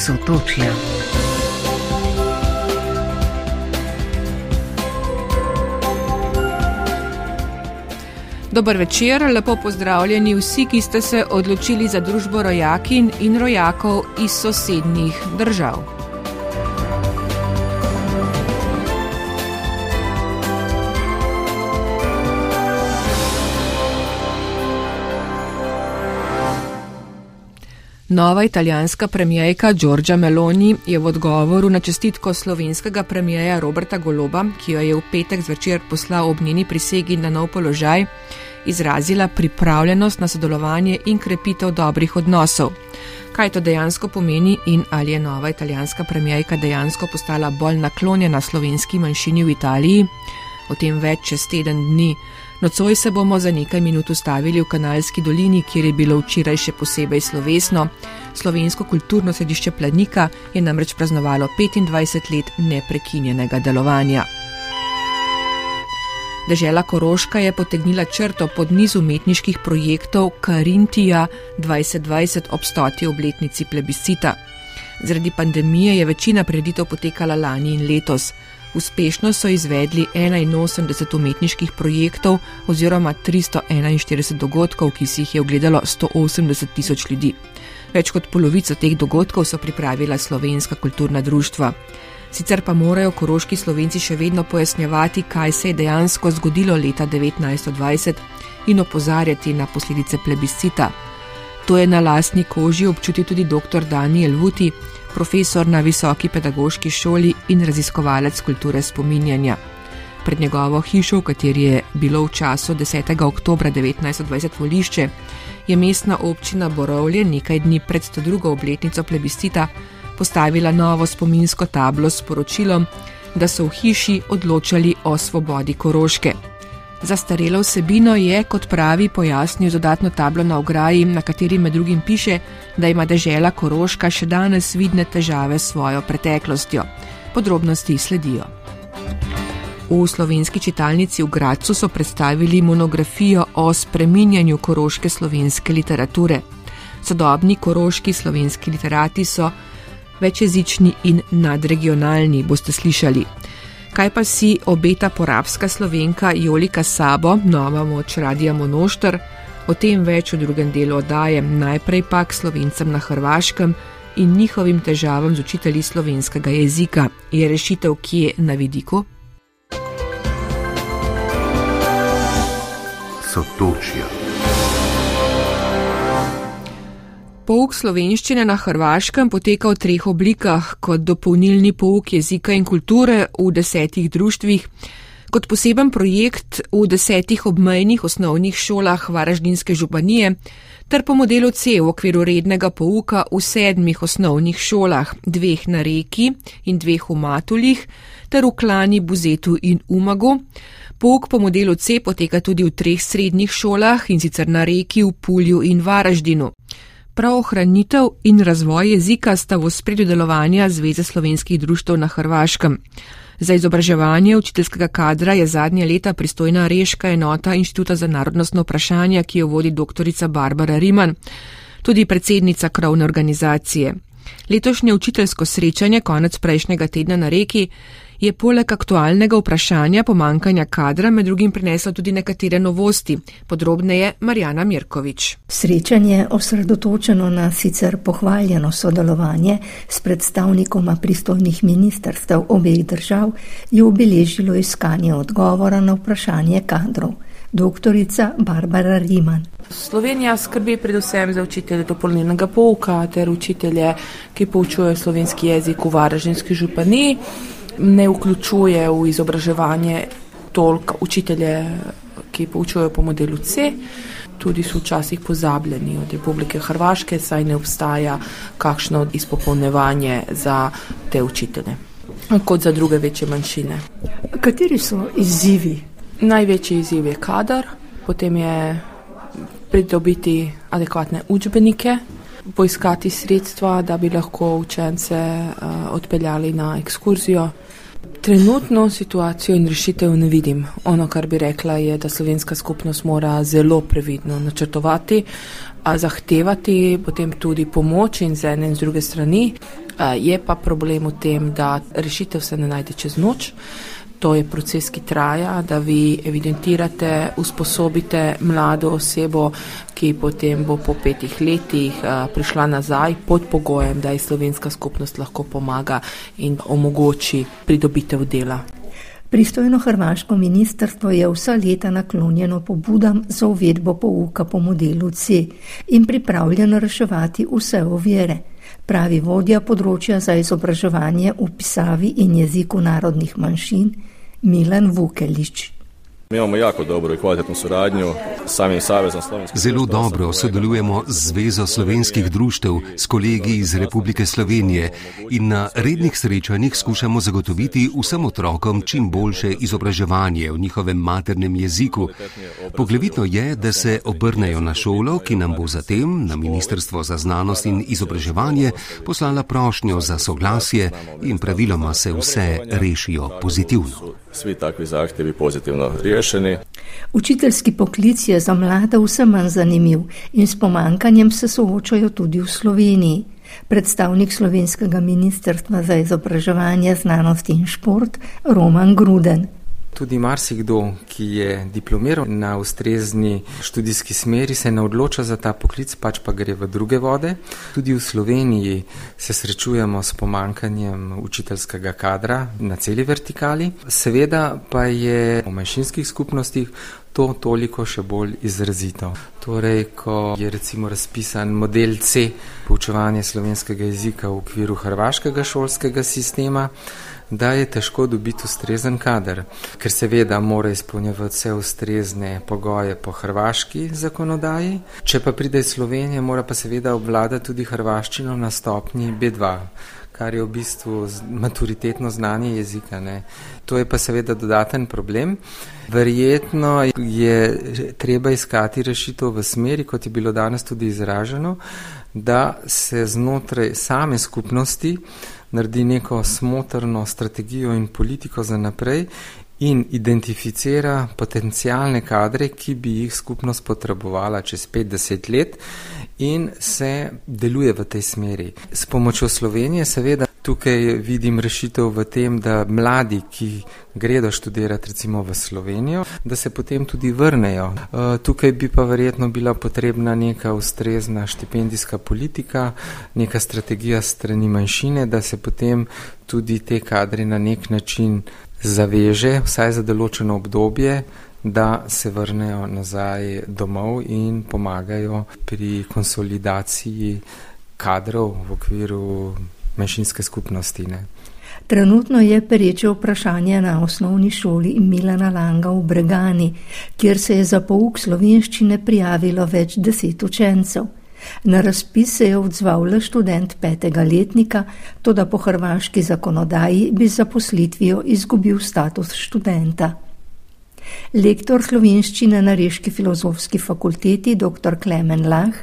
Sotočja. Dober večer, lepo pozdravljeni vsi, ki ste se odločili za družbo rojakin in rojakov iz sosednjih držav. Nova italijanska premijejka Giorgia Meloni je v odgovoru na čestitko slovenskega premijeja Roberta Goloba, ki jo je v petek zvečer poslal ob njeni prisegi na nov položaj, izrazila pripravljenost na sodelovanje in krepitev dobrih odnosov. Kaj to dejansko pomeni in ali je nova italijanska premijejka dejansko postala bolj naklonjena slovenski manjšini v Italiji, o tem več čez teden dni. Nocoj se bomo za nekaj minut ustavili v kanalski dolini, kjer je bilo včeraj še posebej slovesno. Slovensko kulturno središče Planika je namreč praznovalo 25 let neprekinjenega delovanja. Država Koroška je potegnila črto pod niz umetniških projektov Karintija 2020 ob stoti obletnici plebiscita. Zaradi pandemije je večina preditev potekala lani in letos. Uspešno so izvedli 81 umetniških projektov oziroma 341 dogodkov, ki si jih je ogledalo 180 tisoč ljudi. Več kot polovico teh dogodkov so pripravila slovenska kulturna društva. Sicer pa morajo koroški slovenci še vedno pojasnjevati, kaj se je dejansko zgodilo leta 1920 in opozarjati na posledice plebiscita. To je na lastni koži občutil tudi dr. Daniel Vuti, profesor na visoki pedagoški šoli in raziskovalec kulture spominjanja. Pred njegovo hišo, v kateri je bilo v času 10. oktober 1920 volišče, je mestna občina Borovlje nekaj dni pred 102. obletnico plebiscita postavila novo spominsko tablo s poročilom, da so v hiši odločali o svobodi Koroške. Zastarelo vsebino je, kot pravi, pojasnil dodatno tablo na ograji, na kateri med drugim piše, da ima država Koroška še danes vidne težave s svojo preteklostjo. Podrobnosti sledijo. V slovenski čitalnici v Gracu so predstavili monografijo o spreminjanju koroške slovenske literature. Sodobni koroški slovenski literati so večjezični in nadregionalni, boste slišali. Kaj pa si obeta porabska slovenka Jolika Sabo, nova moč Radija Monošter, o tem več v drugem delu oddaje, najprej pa k slovencem na Hrvaškem in njihovim težavam z učitelji slovenskega jezika. Je rešitev kje na vidiku? Sotočja. Pouk slovenščine na Hrvaškem poteka v treh oblikah: kot dopolnilni pouk jezika in kulture v desetih društvih, kot poseben projekt v desetih obmejnih osnovnih šolah Varaždinske županije, ter po modelu C v okviru rednega pouka v sedmih osnovnih šolah, dveh na reki in dveh v Matulih, ter v Klani, Buzetu in Umagu. Pouk po modelu C poteka tudi v treh srednjih šolah in sicer na reki, v Pulju in Varaždinu. Prav ohranitev in razvoj jezika sta v spredju delovanja Zveze slovenskih društv na Hrvaškem. Za izobraževanje učiteljskega kadra je zadnje leta pristojna reška enota Inštituta za narodnostno vprašanje, ki jo vodi dr. Barbara Riman, tudi predsednica krovne organizacije. Letošnje učiteljsko srečanje konec prejšnjega tedna na reki je poleg aktualnega vprašanja pomankanja kadra med drugim prineslo tudi nekatere novosti. Podrobneje Marjana Mirkovič. Srečanje osredotočeno na sicer pohvaljeno sodelovanje s predstavnikoma pristojnih ministrstev obeh držav je obeležilo iskanje odgovora na vprašanje kadrov. Doktorica Barbara Riman. Slovenija skrbi predvsem za učitelje dopolnilnega pouka ter učitelje, ki poučujejo slovenski jezik v Varaždinski županiji ne vključuje v izobraževanje toliko učitelje, ki poučujejo po modelu C. Tudi so včasih pozabljeni od Republike Hrvaške, saj ne obstaja kakšno izpopolnevanje za te učitelje, kot za druge večje manjšine. Kateri so izzivi? Največji izziv je kadar, potem je pridobiti adekvatne učbenike, poiskati sredstva, da bi lahko učence uh, odpeljali na ekskurzijo. Trenutno situacijo in rešitev ne vidim. Ono, kar bi rekla, je, da slovenska skupnost mora zelo previdno načrtovati, zahtevati potem tudi pomoč in z ene in z druge strani. Je pa problem v tem, da rešitev se ne najde čez noč. To je proces, ki traja, da vi evidentirate, usposobite mlado osebo, ki potem bo po petih letih prišla nazaj pod pogojem, da ji slovenska skupnost lahko pomaga in omogoči pridobitev dela. Pristojno hrvaško ministrstvo je vsa leta naklonjeno pobudam za uvedbo pouka po modelu C in pripravljeno reševati vse ovire, pravi vodja področja za izobraževanje v pisavi in jeziku narodnih manjšin Milan Vukelič. Mi imamo jako dobro in kvalitetno soradnjo s samim Savezom slovenskih. Zelo dobro sodelujemo z Zvezo slovenskih društev, s kolegi iz Republike Slovenije in na rednih srečanjih skušamo zagotoviti vsem otrokom čim boljše izobraževanje v njihovem maternem jeziku. Poglavitno je, da se obrnejo na šolo, ki nam bo zatem na Ministrstvo za znanost in izobraževanje poslala prošnjo za soglasje in praviloma se vse rešijo pozitivno. Vsi takvi zahtevi pozitivno rešeni. Učiteljski poklic je za mlade vse manj zanimiv in s pomankanjem se soočajo tudi v Sloveniji. Predstavnik slovenskega ministrstva za izobraževanje, znanost in šport Roman Gruden. Tudi marsikdo, ki je diplomiral na ustrezni študijski smeri, se ne odloča za ta poklic, pač pa gre v druge vode. Tudi v Sloveniji se srečujemo s pomankanjem učiteljskega kadra na celi vertikali. Seveda pa je v manjšinskih skupnostih to toliko še bolj izrazito. Torej, ko je recimo razpisan model C, poučevanje slovenskega jezika v okviru hrvaškega šolskega sistema, da je težko dobiti ustrezen kader, ker seveda mora izpolnjevati vse ustrezne pogoje po hrvaški zakonodaji. Če pa pride iz Slovenije, mora pa seveda obvladati tudi hrvaščino na stopni B2 kar je v bistvu maturitetno znanje jezika. Ne. To je pa seveda dodaten problem. Verjetno je treba iskati rešitev v smeri, kot je bilo danes tudi izraženo, da se znotraj same skupnosti naredi neko smotrno strategijo in politiko za naprej in identificira potencijalne kadre, ki bi jih skupnost potrebovala čez 50 let in se deluje v tej smeri. S pomočjo Slovenije seveda tukaj vidim rešitev v tem, da mladi, ki gredo študirati recimo v Slovenijo, da se potem tudi vrnejo. Eh, tukaj bi pa verjetno bila potrebna neka ustrezna štipendijska politika, neka strategija strani manjšine, da se potem tudi te kadri na nek način zaveže, vsaj za določeno obdobje, da se vrnejo nazaj domov in pomagajo pri konsolidaciji kadrov v okviru manjšinske skupnosti. Ne. Trenutno je pereče vprašanje na osnovni šoli Milana Langa v Bregani, kjer se je za pouk slovenščine prijavilo več deset učencev. Na razpis se je odzval le študent petega letnika, to da po hrvaški zakonodaji bi zaposlitvijo izgubil status študenta. Lektor slovenščine na Reški filozofski fakulteti dr. Klemen Lah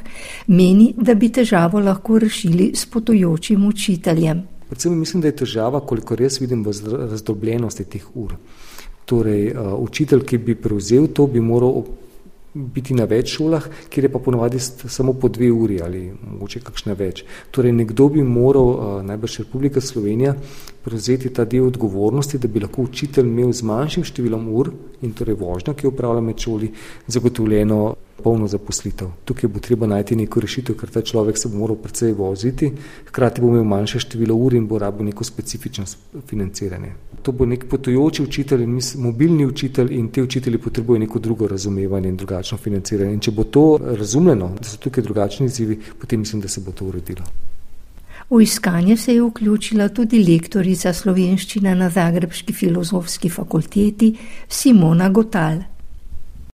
meni, da bi težavo lahko rešili s potujočim učiteljem. Predvsem mislim, da je težava, koliko res vidim v razdrobljenosti teh ur. Torej, učitelj, ki bi prevzel to, bi moral biti na več šolah, kjer je pa ponovadi samo po dve uri ali mogoče kakšne več. Torej, nekdo bi moral, najbrž Republika Slovenija, prevzeti ta del odgovornosti, da bi lahko učitelj imel z manjšim številom ur in torej vožnja, ki jo upravlja med šoli, zagotovljeno polno zaposlitev. Tukaj bo treba najti neko rešitev, ker ta človek se bo moral precej voziti, hkrati bo imel manjše število ur in bo rabo neko specifično financiranje. To bo nek potujoči učitelj in mobilni učitelj in te učitelji potrebujejo neko drugo razumevanje in drugačno financiranje. In če bo to razumljeno, da so tukaj drugačni izzivi, potem mislim, da se bo to uredilo. V iskanje se je vključila tudi lektorica slovenščine na Zagrebski filozofski fakulteti Simona Gotal.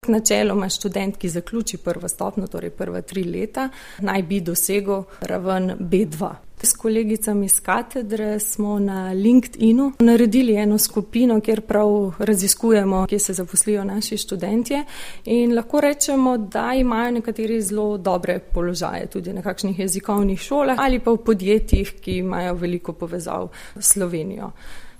Načeloma študent, ki zaključi prvo stopno, torej prva tri leta, naj bi dosegel raven B2. S kolegicami iz katedre smo na LinkedIn-u naredili eno skupino, kjer prav raziskujemo, kje se zaposlijo naši študentje in lahko rečemo, da imajo nekateri zelo dobre položaje tudi na kakšnih jezikovnih šolah ali pa v podjetjih, ki imajo veliko povezav s Slovenijo.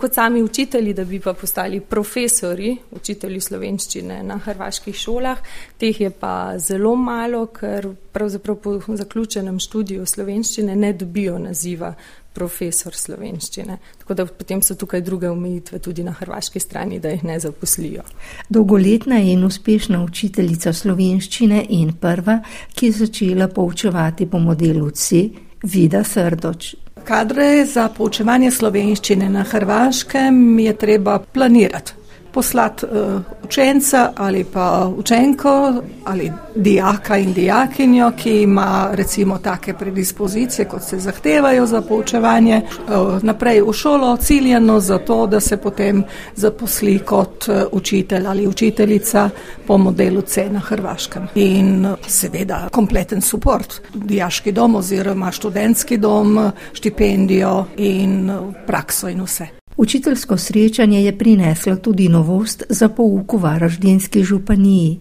Kot sami učitelji, da bi pa postali profesori, učitelji slovenščine na hrvaških šolah. Teh je pa zelo malo, ker pravzaprav po zaključenem študiju slovenščine ne dobijo naziva profesor slovenščine. Tako da potem so tukaj druge omejitve tudi na hrvaški strani, da jih ne zaposlijo. Dolgoletna in uspešna učiteljica slovenščine in prva, ki je začela poučevati po modelu C, Vida Srdoč. Kadre za poučevanje slovenščine na Hrvaškem je treba planirati poslati uh, učenca ali pa učenko ali dijaka in dijakinjo, ki ima recimo take predispozicije, kot se zahtevajo za poučevanje, uh, naprej v šolo, ciljeno za to, da se potem zaposli kot uh, učitelj ali učiteljica po modelu C na Hrvaškem. In uh, seveda kompleten suport, dijaški dom oziroma študentski dom, štipendijo in uh, prakso in vse. Učiteljsko srečanje je prineslo tudi novost za pouk v Varaždinski županiji.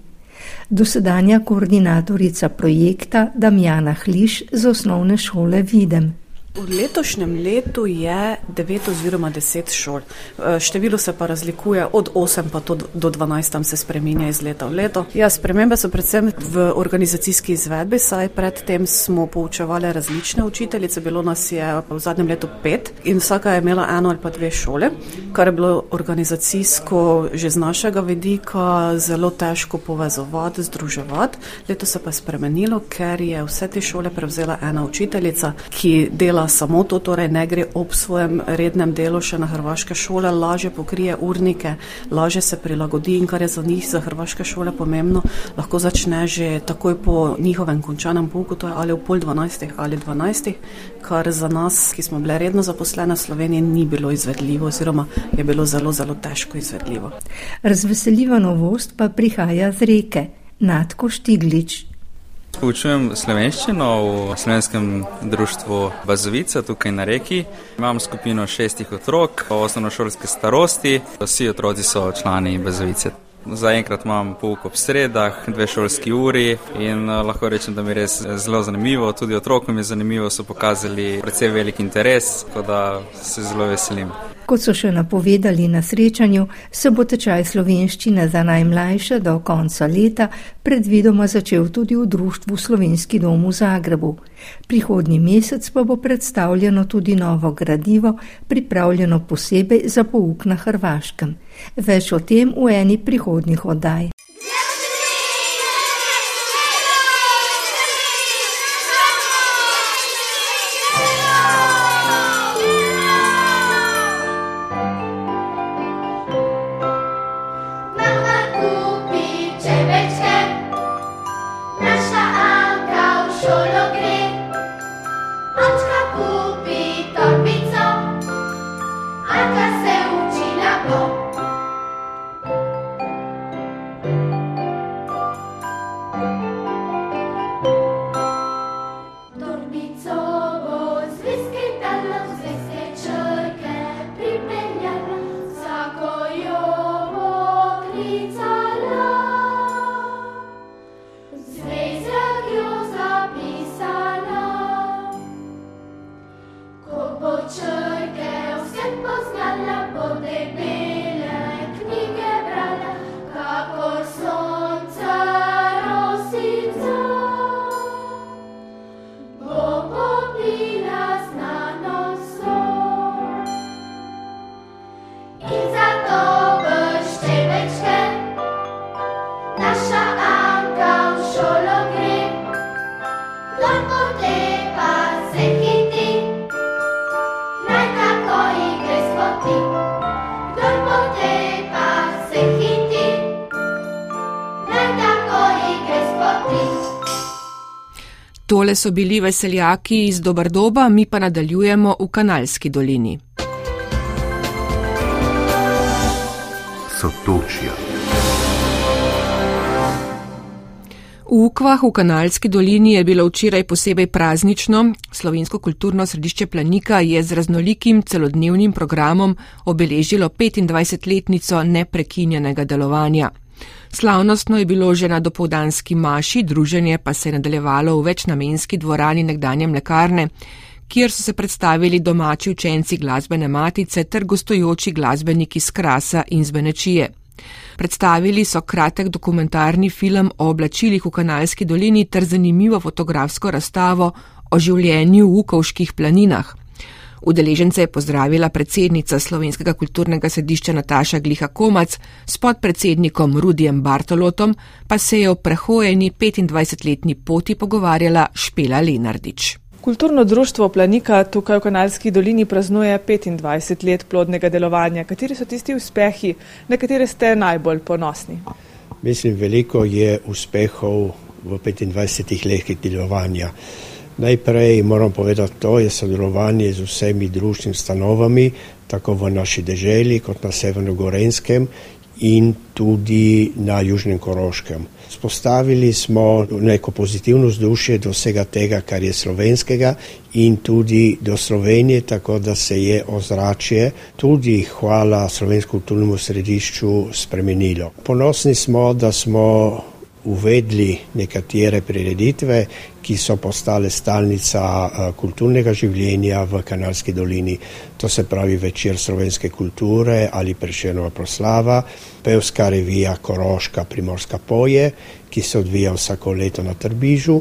Dosedanja koordinatorica projekta Damjana Hliš z osnovne šole Videm. V letošnjem letu je 9 oziroma 10 šol. E, število se pa razlikuje od 8 pa do 12, tam se spreminja iz leta v leto. Ja, spremembe so predvsem v organizacijski izvedbi, saj predtem smo poučevali različne učiteljice, bilo nas je v zadnjem letu pet in vsaka je imela eno ali pa dve šole, kar je bilo organizacijsko že z našega vidika zelo težko povezovati, združevati. Leto se pa je spremenilo, ker je vse te šole prevzela ena učiteljica, ki dela dela samo to, torej ne gre ob svojem rednem delu še na hrvaške šole, lažje pokrije urnike, lažje se prilagodi in kar je za njih, za hrvaške šole pomembno, lahko začne že takoj po njihovem končanem pouku, to je ali v pol dvanajstih ali dvanajstih, kar za nas, ki smo bile redno zaposlene v Sloveniji, ni bilo izvedljivo oziroma je bilo zelo, zelo težko izvedljivo. Razveseljiva novost pa prihaja z reke. Natko Štiglič, Poučujem slovenščino v slovenskem društvu Bazovica tukaj na reki. Imam skupino šestih otrok, osnovnošolske starosti. Vsi otroci so člani Bazovice. Zaenkrat imam pouk ob sredah, dve šolski uri in eh, lahko rečem, da mi je res zelo zanimivo. Tudi otrokom je zanimivo, so pokazali precej velik interes, tako da se zelo veselim. Kot so še napovedali na srečanju, se bo tečaj slovenščine za najmlajše do konca leta predvidoma začel tudi v Društvu Slovenski dom v Zagrebu. Prihodnji mesec pa bo predstavljeno tudi novo gradivo, pripravljeno posebej za pouk na Hrvaškem. Več o tem v eni prihodnjih oddaj. Tole so bili veseljaki iz Dobardoba, mi pa nadaljujemo v Kanalski dolini. Sotočja. V Ukvah v Kanalski dolini je bilo včeraj posebej praznično. Slovensko kulturno središče Planika je z raznolikim celodnevnim programom obeležilo 25-letnico neprekinjenega delovanja. Slavnostno je bilo že na dopoldanski maši, druženje pa se je nadaljevalo v večnamenski dvorani nekdanje mlekarne, kjer so se predstavili domači učenci glasbene matice ter gostujoči glasbeniki z Krasa in Zbenečije. Predstavili so kratek dokumentarni film o oblačilih v Kanalski dolini ter zanimivo fotografsko razstavo o življenju v Ukovških planinah. Udeležence je pozdravila predsednica Slovenskega kulturnega sedišča Nataša Gliha Komac, s podpredsednikom Rudijem Bartolotom pa se je o prehojeni 25-letni poti pogovarjala Špela Lenardič. Kulturno društvo Planika tukaj v Kanalski dolini praznuje 25 let plodnega delovanja. Kateri so tisti uspehi, na katere ste najbolj ponosni? Mislim, veliko je uspehov v 25 letih delovanja. Najprej moram povedati, to je sodelovanje z vsemi društvenimi stanovami, tako v naši deželi kot na Severnogorenskem in tudi na Južnem Koroškem. Spostavili smo neko pozitivno vzdušje do vsega tega, kar je slovenskega in tudi do Slovenije, tako da se je ozračje tudi hvala Slovensko kulturnemu središču spremenilo. Ponosni smo, da smo uvedli nekatere prireditve, ki so postale stalnica eh, kulturnega življenja v Kanalski dolini. To se pravi večer slovenske kulture ali prešenova proslava, pevska revija Koroška Primorska poje, ki se odvija vsako leto na Trbižu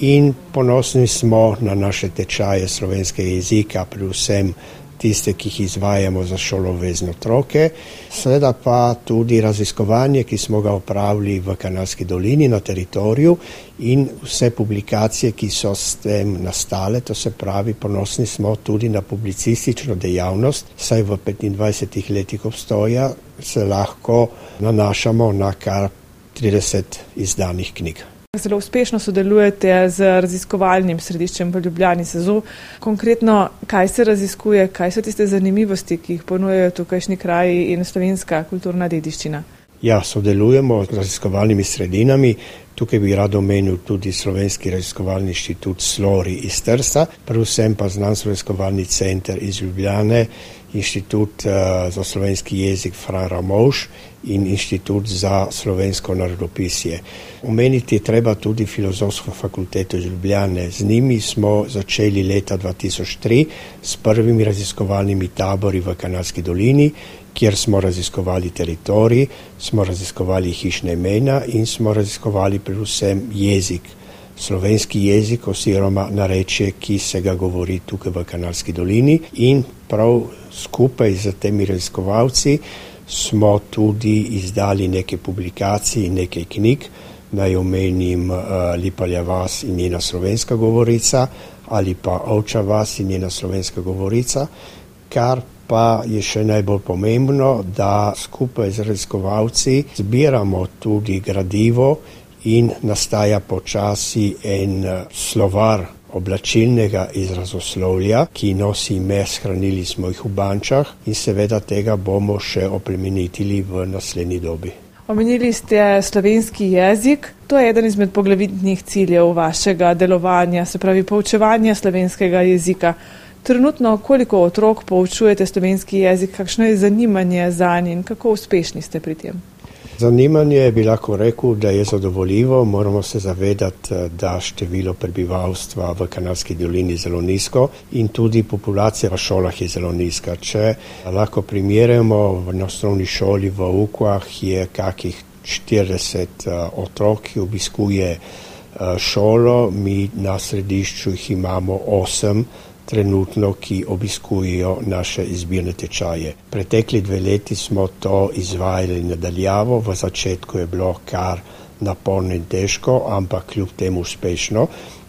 in ponosni smo na naše tečaje slovenskega jezika, predvsem tiste, ki jih izvajamo za šolovezne otroke, seveda pa tudi raziskovanje, ki smo ga opravili v Kanalski dolini na teritoriju in vse publikacije, ki so s tem nastale, to se pravi, ponosni smo tudi na publicistično dejavnost, saj v 25 letih obstoja se lahko nanašamo na kar 30 izdanih knjig. Zelo uspešno sodelujete z raziskovalnim središčem v Ljubljani SEZO. Konkretno, kaj se raziskuje, kaj so tiste zanimivosti, ki jih ponujejo tukajšnji kraji in slovenska kulturna dediščina? Ja, sodelujemo z raziskovalnimi sredinami. Tukaj bi rad omenil tudi Slovenski raziskovalni inštitut Slori iz Trsta, predvsem pa znanstveno raziskovalni center iz Ljubljane, inštitut uh, za slovenski jezik Fran Ramovš in inštitut za slovensko narodopisje. Omeniti je treba tudi filozofsko fakulteto iz Ljubljane. Z njimi smo začeli leta 2003 s prvimi raziskovalnimi tabori v Kanalski dolini, kjer smo raziskovali teritorij, smo raziskovali hišne imena in smo raziskovali predvsem jezik. Slovenski jezik oziroma narečje, ki se ga govori tukaj v Kanalski dolini in prav skupaj z temi raziskovalci smo tudi izdali neke publikacije in nekaj knjig, naj omenim uh, Lipalja vas in njena slovenska govorica ali pa Ovča vas in njena slovenska govorica, kar pa je še najbolj pomembno, da skupaj z raziskovalci zbiramo tudi gradivo in nastaja počasi en uh, slovar oblačilnega izrazoslovja, ki nosi ime Shranili smo jih v bančah in seveda tega bomo še oplemenitili v naslednji dobi. Omenili ste slovenski jezik. To je eden izmed poglavitnih ciljev vašega delovanja, se pravi poučevanje slovenskega jezika. Trenutno, koliko otrok poučujete slovenski jezik, kakšno je zanimanje za njim in kako uspešni ste pri tem? Zanimanje bi lahko rekel, da je zadovoljivo. Moramo se zavedati, da število prebivalstva v Kanalski dolini je zelo nizko in tudi populacija v šolah je zelo nizka. Če lahko primerjamo, v osnovni šoli v Ukvah je kakih 40 eh, otrok, ki obiskuje eh, šolo, mi na središču jih imamo 8 trenutno, ki obiskujejo naše izbirne tečaje. Pretekli dve leti smo to izvajali nadaljavo, v začetku je bilo kar naporno in težko, ampak kljub temu uspešno.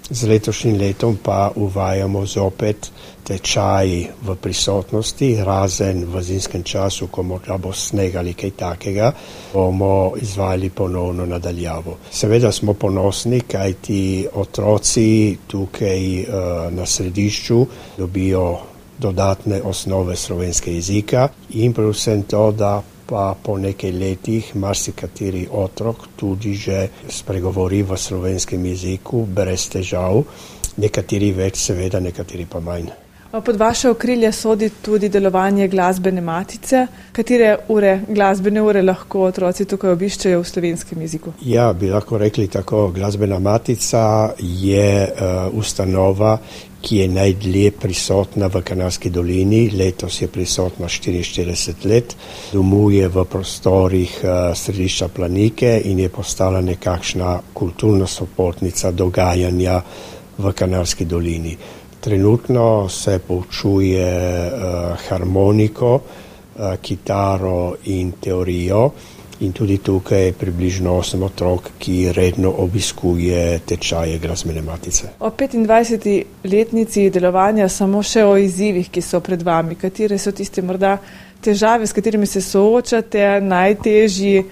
Z letošnjim letom pa uvajamo zopet tečaji v prisotnosti, razen v zimskem času, ko morda bo sneg ali kaj takega, bomo izvajali ponovno nadaljavo. Seveda smo ponosni, kaj ti otroci tukaj uh, na središču dobijo dodatne osnove slovenske jezika in predvsem to, da pa po nekaj letih marsikateri otrok tudi že spregovori v slovenskem jeziku brez težav, nekateri več, seveda, nekateri pa manj. Pod vaše okrilje sodi tudi delovanje glasbene matice. Katere ure, glasbene ure lahko otroci tukaj obiščejo v slovenskem jeziku? Ja, bi lahko rekli tako. Glasbena matica je uh, ustanova, ki je najdlje prisotna v Kanalski dolini. Letos je prisotna 44 let, domuje v prostorih uh, središča Planike in je postala nekakšna kulturna sopotnica dogajanja v Kanalski dolini. Trenutno se poučuje uh, harmoniko, uh, kitaro in teorijo. In tudi tukaj je približno 8 otrok, ki redno obiskuje tečaje glasbene matice. O 25. letnici delovanja samo še o izzivih, ki so pred vami. Katere so tiste morda težave, s katerimi se soočate, najtežji?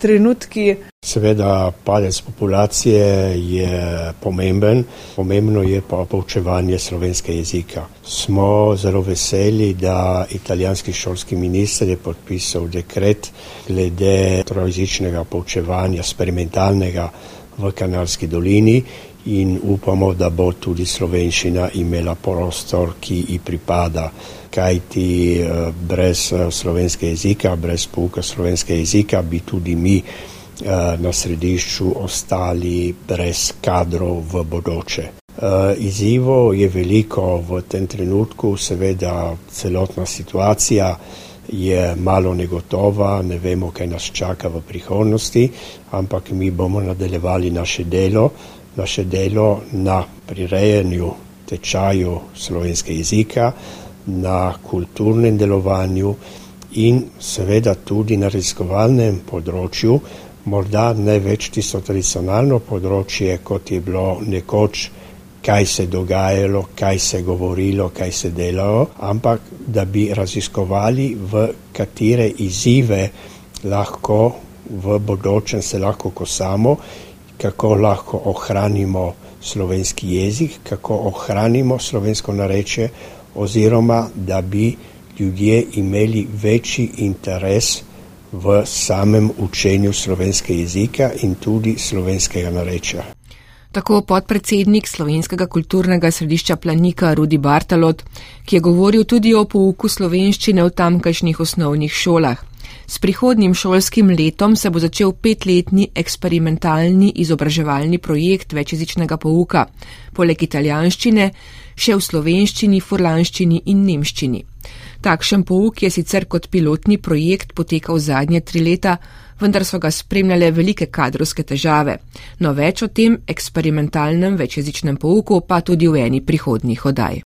Trenutki. Seveda, padec populacije je pomemben, pomembno je pa poučevanje slovenskega jezika. Smo zelo veseli, da italijanski šolski minister je podpisal dekret glede trojezičnega poučevanja, eksperimentalnega v Kanalski dolini in upamo, da bo tudi slovenščina imela prostor, ki ji pripada kajti eh, brez eh, slovenskega jezika, brez pouka slovenskega jezika bi tudi mi eh, na središču ostali brez kadrov v bodoče. Izzivo je veliko v tem trenutku, seveda celotna situacija je malo negotova, ne vemo, kaj nas čaka v prihodnosti, ampak mi bomo nadaljevali naše delo, naše delo na prirejanju tečaju slovenskega jezika, na kulturnem delovanju in seveda tudi na raziskovalnem področju, morda ne več tisto tradicionalno področje, kot je bilo nekoč, kaj se dogajalo, kaj se govorilo, kaj se delalo, ampak da bi raziskovali, v katere izzive lahko v bodočem se lahko kosamo, kako lahko ohranimo slovenski jezik, kako ohranimo slovensko nareče, oziroma da bi ljudje imeli večji interes v samem učenju slovenskega jezika in tudi slovenskega narečja. Tako podpredsednik Slovenskega kulturnega središča Planika Rudi Bartalot, ki je govoril tudi o pouku slovenščine v tamkajšnjih osnovnih šolah. S prihodnim šolskim letom se bo začel petletni eksperimentalni izobraževalni projekt večjezičnega pouka, poleg italijanščine, še v slovenščini, furlanščini in nemščini. Takšen pouk je sicer kot pilotni projekt potekal zadnje tri leta, vendar so ga spremljale velike kadrovske težave. No več o tem eksperimentalnem večjezičnem pouku pa tudi v eni prihodnjih oddaj.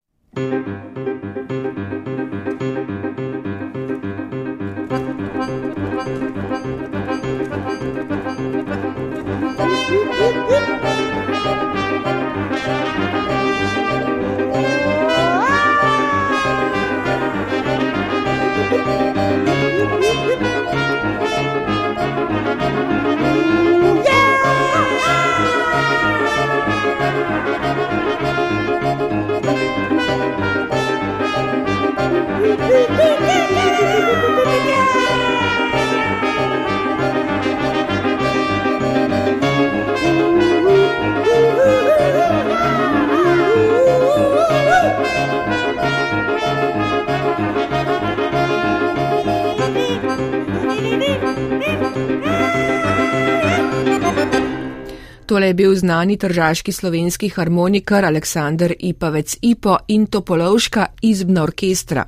Tole je bil znani tržaški slovenski harmonikar Aleksandr Ipavec Ipo in Topolovška izbna orkestra.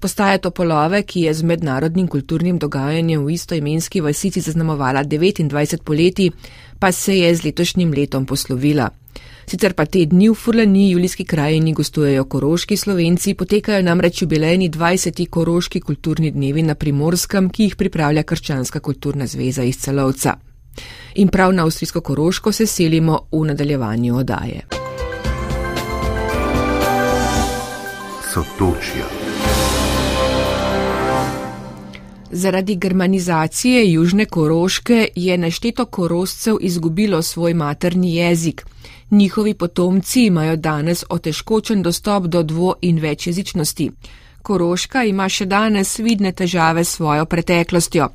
Postaja Topolove, ki je z mednarodnim kulturnim dogajanjem v istoimenski vasici zaznamovala 29 poleti, pa se je z letošnjim letom poslovila. Sicer pa te dni v Furlani, julijski krajini, gostujejo koroški slovenci, potekajo namreč jubilejni 20. koroški kulturni dnevi na primorskem, ki jih pripravlja Krščanska kulturna zveza iz celovca. In prav na avstrijsko koroško se selimo v nadaljevanju odaje. Sotočja. Zaradi germanizacije južne koroške je našteto koroscev izgubilo svoj materni jezik. Njihovi potomci imajo danes otežkočen dostop do dvo in večjezičnosti. Koroška ima še danes vidne težave s svojo preteklostjo.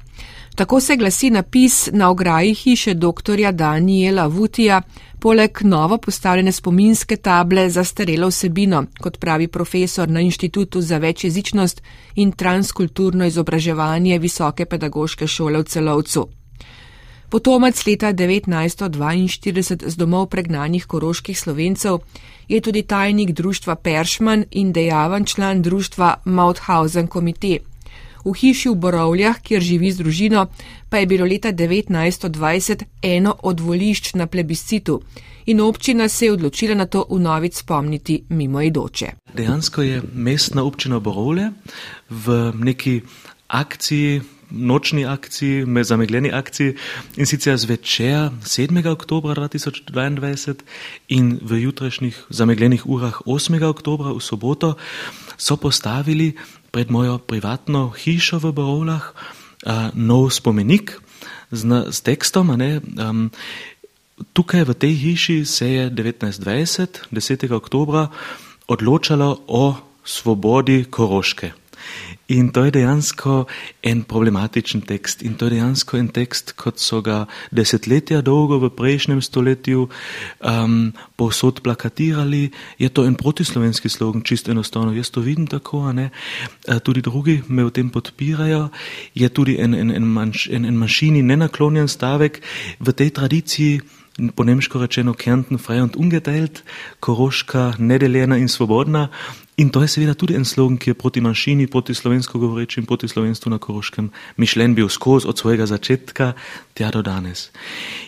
Tako se glasi napis na ograji hiše dr. Daniela Vutija, poleg novo postavljene spominske table za starelo vsebino, kot pravi profesor na Inštitutu za večjezičnost in transkulturno izobraževanje Visoke pedagoške šole v celovcu. Potomac leta 1942 z domov pregnanih koroških slovencev je tudi tajnik društva Peršman in dejaven član društva Mauthausen Komite. V hiši v Borovljah, kjer živi z družino, pa je bilo leta 1920 eno od volišč na plebiscitu in občina se je odločila na to v novic spomniti mimo idoče. Dejansko je mestna občina Borovlje v neki akciji nočni akciji, zamegljeni akciji in sicer zvečer 7. oktober 2022 in v jutrišnjih zamegljenih urah 8. oktober v soboto so postavili pred mojo privatno hišo v Borovlah uh, nov spomenik z, z tekstom. Ne, um, tukaj v tej hiši se je 1920, 10. oktober, odločalo o svobodi Koroške. In to je dejansko en problematičen tekst. In to je dejansko en tekst, kot so ga desetletja dolgo v prejšnjem stoletju um, povsod plakatirali. Je to en protislovenski slogan, čisto enostavno. Jaz to vidim tako, a ne. A tudi drugi me v tem podpirajo. Je tudi en, en, en, manš, en, en manjšini nenaklonjen stavek v tej tradiciji po nemško rečeno Kärnten frei und ungeteilt, Koroška nedeljena in svobodna. In to je seveda tudi en slogan, ki je proti manjšini, proti slovensko govoreči in proti slovenstvu na Koroškem mišljen bil skozi od svojega začetka tja do danes.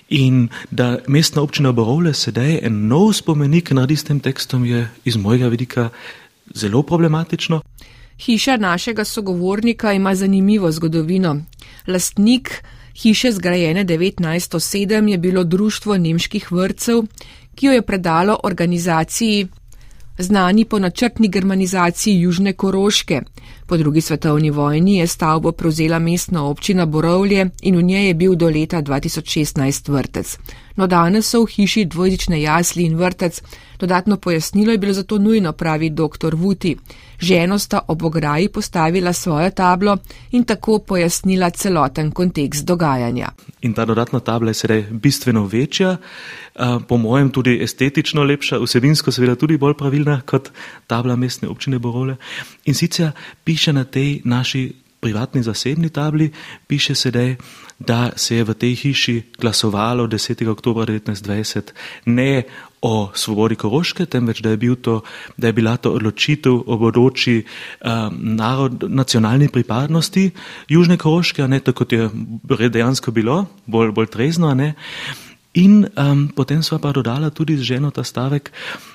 In da mestna občina Borovle sedaj en nov spomenik naredi s tem tekstom, je iz mojega vidika zelo problematično. Hiša našega sogovornika ima zanimivo zgodovino. Lastnik hiše zgrajene 1907 je bilo Društvo nemških vrtcev, ki jo je predalo organizaciji znani po načrtni germanizaciji Južne Koroške. Po drugi svetovni vojni je stavbo prevzela mestna občina Borovlje in v njej je bil do leta 2016 vrtec. No danes so v hiši dvojezične jasli in vrtec. Dodatno pojasnilo je bilo zato nujno, pravi dr. Vuti. Ženo sta ob ograji postavila svojo tablo in tako pojasnila celoten kontekst dogajanja. In ta dodatna tabla je sedaj bistveno večja, po mojem tudi estetično lepša, vsebinsko seveda tudi bolj pravilna kot tabla mestne občine Borole. In sicer piše na tej naši privatni zasebni tabli, piše sedaj, da se je v tej hiši glasovalo 10. oktober 1920 ne o svobodi Koroške, temveč da je, bil to, da je bila to odločitev o bodoči um, narod, nacionalni pripadnosti Južne Koroške, a ne tako, kot je dejansko bilo, bolj, bolj trezno. In um, potem sva pa dodala tudi z ženo ta stavek,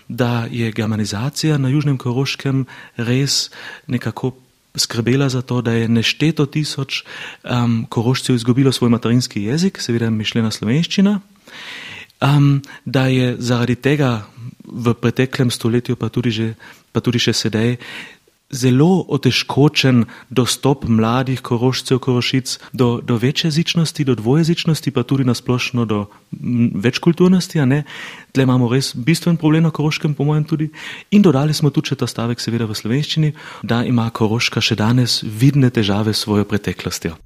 da je germanizacija na Južnem Koroškem res nekako skrbela za to, da je nešteto tisoč um, korošcev izgubilo svoj materinski jezik, seveda mišljena slovenščina, um, da je zaradi tega v preteklem stoletju, pa tudi, že, pa tudi še sedaj, zelo otežkočen dostop mladih korošcev, korošic do, do večjezičnosti, do dvojezičnosti, pa tudi nasplošno do večkulturnosti. Tle imamo res bistven problem na koroškem, po mojem tudi. In dodali smo tudi ta stavek, seveda v slovenščini, da ima koroška še danes vidne težave s svojo preteklostjo.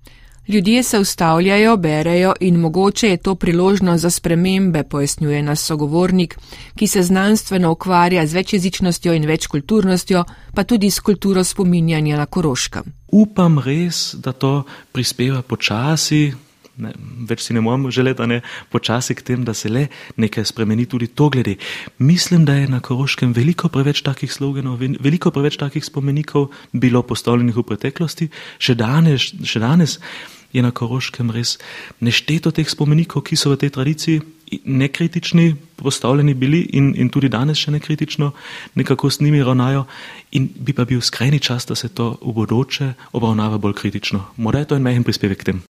Ljudje se ustavljajo, berejo in mogoče je to priložnost za spremembe, pojasnjuje nas sogovornik, ki se znanstveno ukvarja z večjezičnostjo in večkulturnostjo, pa tudi s kulturo spominjanja na Koroškem. Upam res, da to prispeva počasi. Ne, več si ne moramo želeti, da ne počasi k tem, da se le nekaj spremeni tudi to glede. Mislim, da je na Koroškem veliko preveč takih sloganov, veliko preveč takih spomenikov bilo postavljenih v preteklosti, še danes, še danes je na Koroškem res nešteto teh spomenikov, ki so v tej tradiciji nekritični postavljeni bili in, in tudi danes še nekritično nekako s njimi ravnajo in bi pa bil skrajni čas, da se to v bodoče obravnava bolj kritično. Morda je to en majhen prispevek k tem.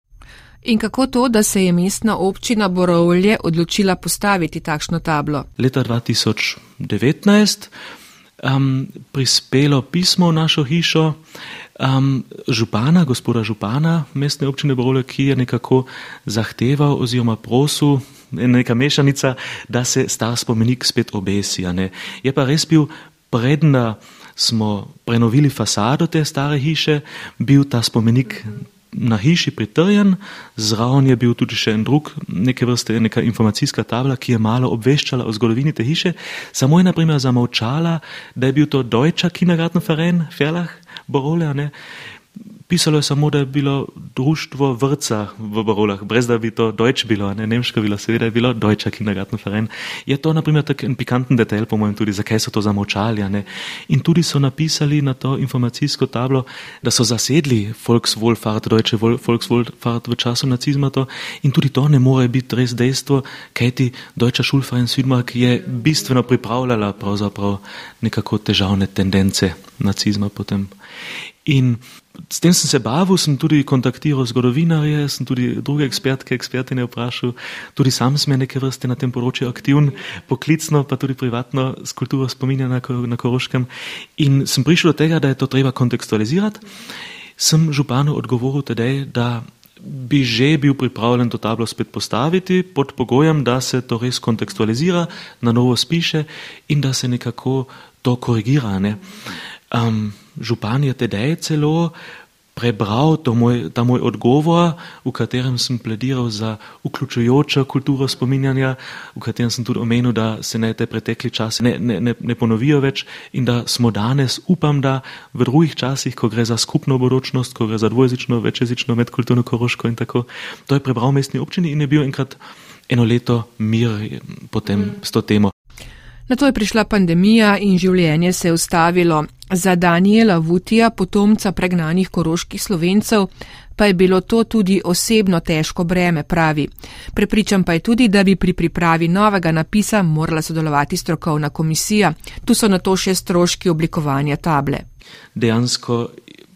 In kako to, da se je mestna občina Borovlje odločila postaviti takšno tablo? Leta 2019 um, prispelo pismo v našo hišo, um, župana, gospoda župana mestne občine Borole, ki je nekako zahteval oziroma prosil, neka mešanica, da se star spomenik spet obesi. Je pa res bil predna smo prenovili fasado te stare hiše, bil ta spomenik na hiši pritrjen, zraven je bil tudi še en drug, neke vrste neka informacijska tabla, ki je malo obveščala o zgodovini te hiše, samo je naprimer zamolčala, da je bil to Deutscher Kindergartenverein, Ferlah, Borole, ne, pisalo je samo, da je bilo društvo vrca v Barolah, brez da bi to Deutsch bilo, ne nemško bilo, seveda je bilo Deutscher Kindergartenverein. Je to, na primer, tak en pikanten detajl, po mojem, tudi, zakaj so to zamočali. In tudi so napisali na to informacijsko tablo, da so zasedli Volkswohlfahrt, Deutsche Volkswohlfahrt v času nacizma to in tudi to ne more biti res dejstvo, kajti Deutsche Schulverein Südmark je bistveno pripravljala pravzaprav nekako težavne tendence nacizma potem. In s tem sem se bavil, sem tudi kontaktiral zgodovinarje, sem tudi druge ekspertke, ekspertine vprašal, tudi sam sem neke vrste na tem področju aktivn, poklicno, pa tudi privatno s kulturo spominja na, na Koroškem. In sem prišel do tega, da je to treba kontekstualizirati. Sem županu odgovoril tedaj, da bi že bil pripravljen to tablo spet postaviti pod pogojem, da se to res kontekstualizira, na novo spiše in da se nekako to korigira. Ne? Um, župan je tedaj celo prebral moj, ta moj odgovor, v katerem sem plediral za vključujočo kulturo spominjanja, v katerem sem tudi omenil, da se ne te pretekli časi ne, ne, ne, ne ponovijo več in da smo danes, upam, da v drugih časih, ko gre za skupno bodočnost, ko gre za dvojezično, večjezično, medkulturno koroško in tako, to je prebral mestni občini in je bil enkrat eno leto mir potem mm. s to temo. Na to je prišla pandemija in življenje se je ustavilo. Za Daniela Vutija, potomca pregnanih koroških slovencev, pa je bilo to tudi osebno težko breme, pravi. Prepričam pa je tudi, da bi pri pripravi novega napisa morala sodelovati strokovna komisija. Tu so na to še stroški oblikovanja table. Dejansko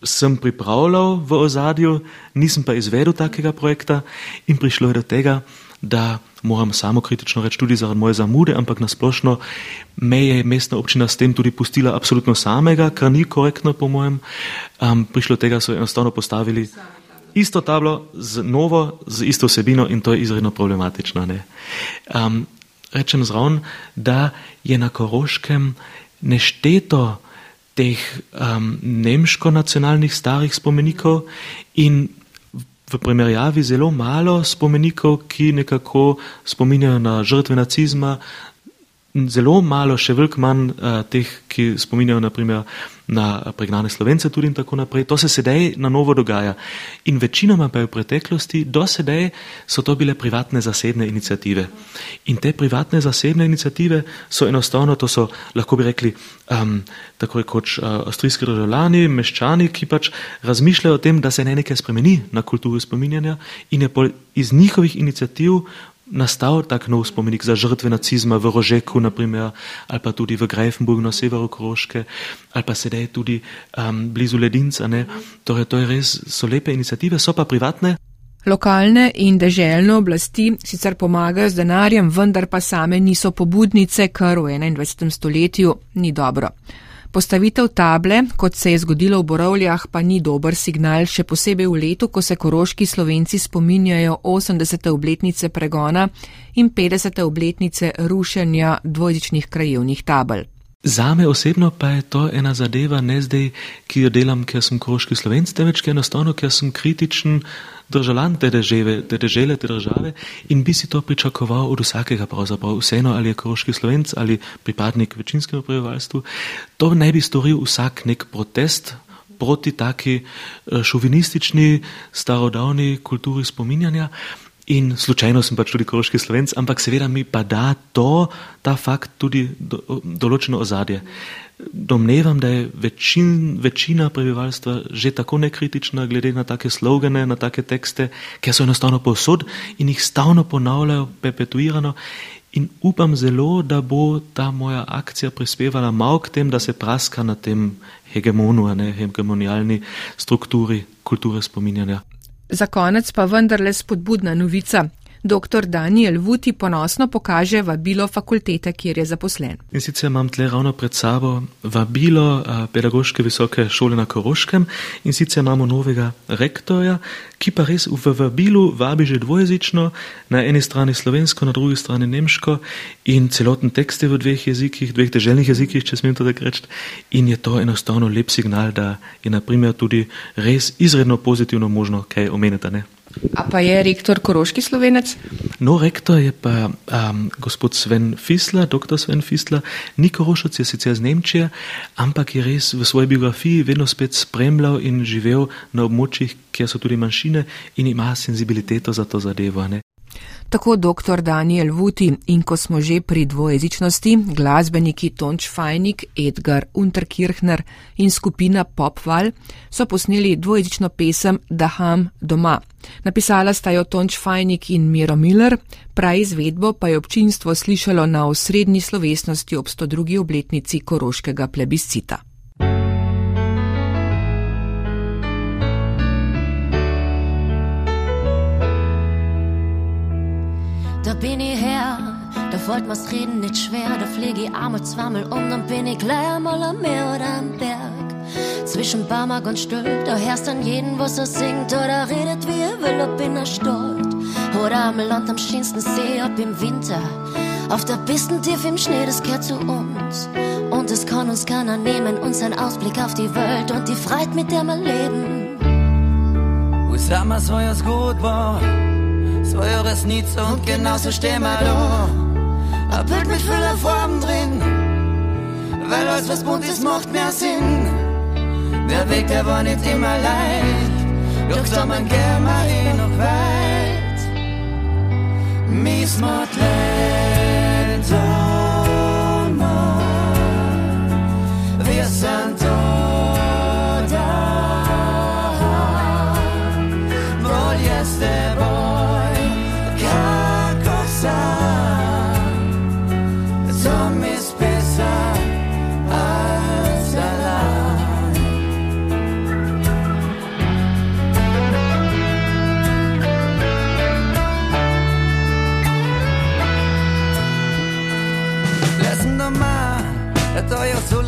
sem pripravljal v ozadju, nisem pa izvedel takega projekta in prišlo je do tega, da moram samo kritično reči tudi zaradi moje zamude, ampak nasplošno me je mestna občina s tem tudi pustila absolutno samega, kar ni korektno po mojem. Um, prišlo tega so enostavno postavili isto tablo z novo, z isto vsebino in to je izredno problematično. Um, rečem zraven, da je na Koroškem nešteto teh um, nemško-nacionalnih starih spomenikov in v primerjavi zelo malo spomenikov, ki nekako spominjajo na žrtve nacizma, zelo malo, še veliko manj uh, teh, ki spominjajo naprimer na pregnane slovence tudi in tako naprej. To se sedaj na novo dogaja. In večinoma pa je v preteklosti, do sedaj so to bile privatne zasebne inicijative. In te privatne zasebne inicijative so enostavno, to so lahko bi rekli um, tako rekoč uh, avstrijski državljani, meščani, ki pač razmišljajo o tem, da se ne nekaj spremeni na kulturi spominjanja in je iz njihovih inicijativ nastal tak nov spomenik za žrtve nacizma v Rožeku, naprimer, ali pa tudi v Greifenburgu na severu Koroške, ali pa sedaj tudi um, blizu Ledinca. Ne? Torej, to je res, so lepe inicijative, so pa privatne. Lokalne in deželne oblasti sicer pomagajo z denarjem, vendar pa same niso pobudnice, kar v 21. stoletju ni dobro. Postavitev table, kot se je zgodilo v Borovljah, pa ni dober signal, še posebej v letu, ko se koroški slovenci spominjajo 80. obletnice pregona in 50. obletnice rušenja dvojezičnih krajevnih tabel. Zame osebno pa je to ena zadeva, ne zdaj, ki jo delam, ker sem koroški slovenc, temveč enostavno, ker sem kritičen državljan te države, te države, te države in bi si to pričakoval od vsakega, pravzaprav vseeno ali je koroški slovenc ali pripadnik večinskega prebivalstva, to ne bi storil vsak nek protest proti taki eh, šovinistični, starodavni kulturi spominjanja. In slučajno sem pač tudi koroški slovenc, ampak seveda mi pa da to, ta fakt tudi do, določeno ozadje. Domnevam, da je večin, večina prebivalstva že tako nekritična glede na take slogane, na take tekste, ker so enostavno posod in jih stalno ponavljajo, perpetuirano. In upam zelo, da bo ta moja akcija prispevala malo k tem, da se praska na tem hegemonu, ne hegemonialni strukturi kulture spominjanja. Za konec pa vendarle spodbudna novica. Dr. Daniel Vuti ponosno pokaže vabilo fakultete, kjer je zaposlen. In sicer imam tle ravno pred sabo vabilo pedagoške visoke šole na Koroškem in sicer imamo novega rektorja, ki pa res v vabilu vabi že dvojezično, na eni strani slovensko, na drugi strani nemško in celoten tekst je v dveh jezikih, dveh teželnih jezikih, če smem to tako reči. In je to enostavno lep signal, da je naprimer tudi res izredno pozitivno možno kaj omeniti. A pa je rektor Koroški slovenec? No, rektor je pa um, gospod Sven Fisla, doktor Sven Fisla, ni Korošac, je sicer z Nemčije, ampak je res v svoji biografiji vedno spet spremljal in živel na območjih, kjer so tudi manjšine in ima senzibiliteto za to zadevo. Ne? Tako dr. Daniel Vuti in ko smo že pri dvojezičnosti, glasbeniki Tonč Fajnik, Edgar Unterkirchner in skupina Popval so posneli dvojezično pesem Daham doma. Napisala sta jo Tonč Fajnik in Miro Miller, prav izvedbo pa je občinstvo slišalo na osrednji slovesnosti ob 102. obletnici koroškega plebiscita. Da bin ich her, da wollt was reden nicht schwer, da pflege ich Arme zweimal um, dann bin ich gleich einmal am Meer oder am Berg. Zwischen Barmark und Stüll, da hörst dann jeden, was er singt oder redet, wie er will, ob in der Stadt. Oder am Land am schönsten See, ob im Winter. Auf der Pisten tief im Schnee, das gehört zu uns. Und es kann uns keiner nehmen, unseren Ausblick auf die Welt und die Freiheit, mit der wir leben. Wo sag mal, so gut war, so eures Nichts und genauso stehen wir da. Ein Bild mit vielen Farben drin, weil alles, was bunt ist, macht mehr Sinn. Der Weg, der war nicht immer leicht, doch man gern mal eh noch weit. Mies macht Wir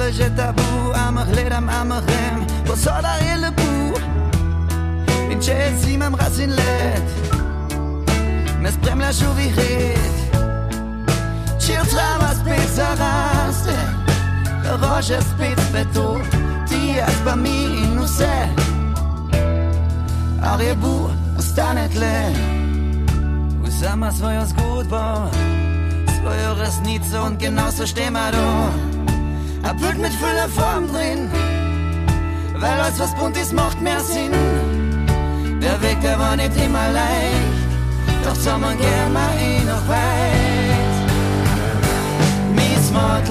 je že tabu, ampak gledam, ampak vem, posoda je lepo. In če si imam raz in let, me spremljaš v vihret. Če trava spet zaraste, rože spet svetu, ti jaz pa mi in vse. A rebu ostane tle, vzama svojo zgodbo, svojo resnico genauso stehen wir da. Ein Bild mit voller Form drin, weil alles was bunt ist macht mehr Sinn. Der Weg, der war nicht immer leicht, doch man gern mal eh noch weit. Mies macht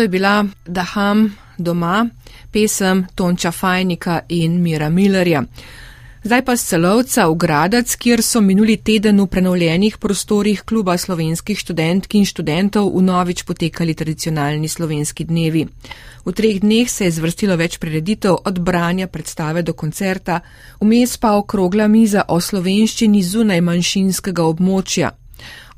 To je bila Daham doma, pesem Tonča Fajnika in Mira Millerja. Zdaj pa z celovca v Gradac, kjer so minuli teden v prenovljenih prostorih kluba slovenskih študentk in študentov v novič potekali tradicionalni slovenski dnevi. V treh dneh se je zvrstilo več prireditev od branja predstave do koncerta, vmes pa okrogla miza o slovenščini zunaj manjšinskega območja.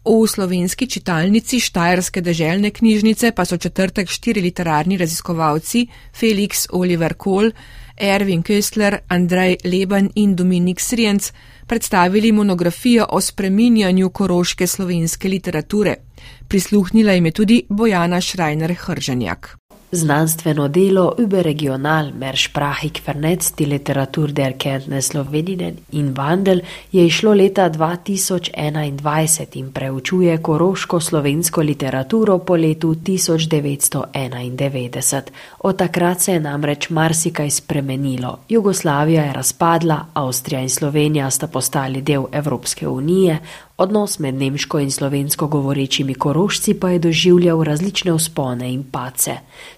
V slovenski čitalnici Štajerske deželne knjižnice pa so četrtek štiri literarni raziskovalci Felix Oliver Kohl, Erwin Köstler, Andrej Leban in Dominik Srienc predstavili monografijo o spreminjanju koroške slovenske literature. Prisluhnila jim je tudi Bojana Šrajner Hržanjak. Znanstveno delo Überregional mehr sprachig vernetzt die Literatur der Kenntnis Sloweninen in Wandel je išlo leta 2021 in preučuje koroško slovensko literaturo po letu 1991. Od takrat se je namreč marsikaj spremenilo. Jugoslavija je razpadla, Avstrija in Slovenija sta postali del Evropske unije, Odnos med nemško in slovensko govorečimi korošci pa je doživljal različne vzpone in pace.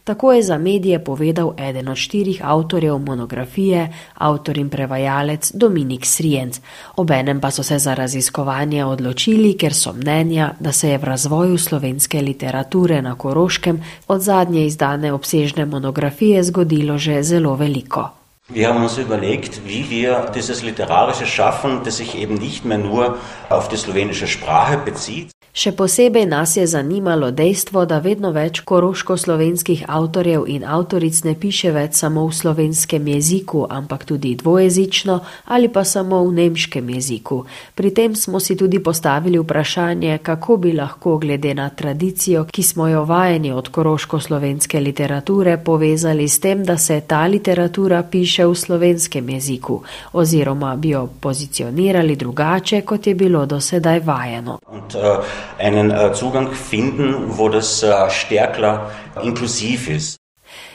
Tako je za medije povedal eden od štirih avtorjev monografije, avtor in prevajalec Dominik Srijenc. Obenem pa so se za raziskovanje odločili, ker so mnenja, da se je v razvoju slovenske literature na koroškem od zadnje izdane obsežne monografije zgodilo že zelo veliko. Wir haben uns überlegt, wie wir dieses literarische Schaffen, das sich eben nicht mehr nur auf die slowenische Sprache bezieht, Še posebej nas je zanimalo dejstvo, da vedno več koroško-slovenskih avtorjev in avtoric ne piše več samo v slovenskem jeziku, ampak tudi dvojezično ali pa samo v nemškem jeziku. Pri tem smo si tudi postavili vprašanje, kako bi lahko glede na tradicijo, ki smo jo vajeni od koroško-slovenske literature, povezali s tem, da se ta literatura piše v slovenskem jeziku oziroma bi jo pozicionirali drugače, kot je bilo do sedaj vajeno. Und, uh, einen äh, Zugang finden, wo das äh, stärker inklusiv ist.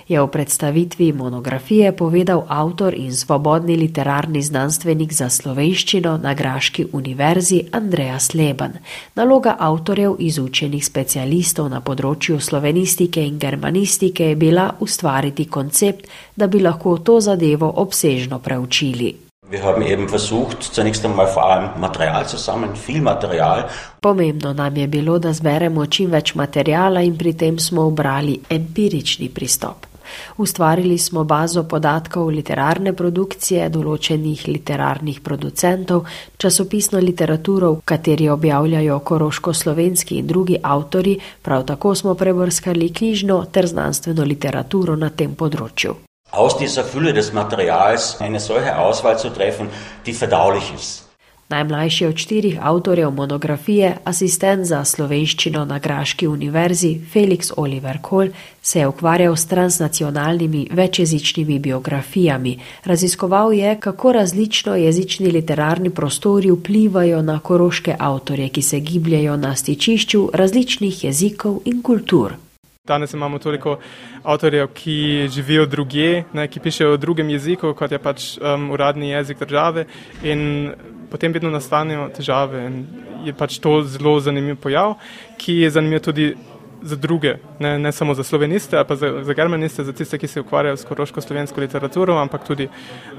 Je v predstavitvi monografije povedal avtor in svobodni literarni znanstvenik za slovenščino na Graški univerzi Andreas Leban. Naloga avtorjev izučenih specialistov na področju slovenistike in germanistike je bila ustvariti koncept, da bi lahko to zadevo obsežno preučili. Wir haben eben versucht, zunächst einmal vor allem Material zu sammeln, viel Material. Pomembno nam je bilo, da zberemo čim več materijala in pri tem smo obrali empirični pristop. Ustvarili smo bazo podatkov literarne produkcije določenih literarnih producentov, časopisno literaturo, v kateri objavljajo koroško-slovenski in drugi avtori, prav tako smo prebrskali knjižno ter znanstveno literaturo na tem področju aus dieser Fülle des Materials eine solche Auswahl zu treffen, die verdaulich ist. Najmlajši od štirih avtorjev monografije, asistent za slovenščino na Graški univerzi Felix Oliver Kohl, se je ukvarjal s transnacionalnimi večjezičnimi biografijami. Raziskoval je, kako različno jezični literarni prostori vplivajo na koroške avtorje, ki se gibljajo na stičišču različnih jezikov in kultur. Danes imamo toliko avtorjev, ki živijo druge, ne, ki pišejo v drugem jeziku, kot je pač um, uradni jezik države, in potem vedno nastanejo težave. In je pač to zelo zanimiv pojav, ki je zanimiv tudi za druge, ne, ne samo za sloveniste, pa za, za germaniste, za tiste, ki se ukvarjajo s koroško-slovensko literaturo, ampak tudi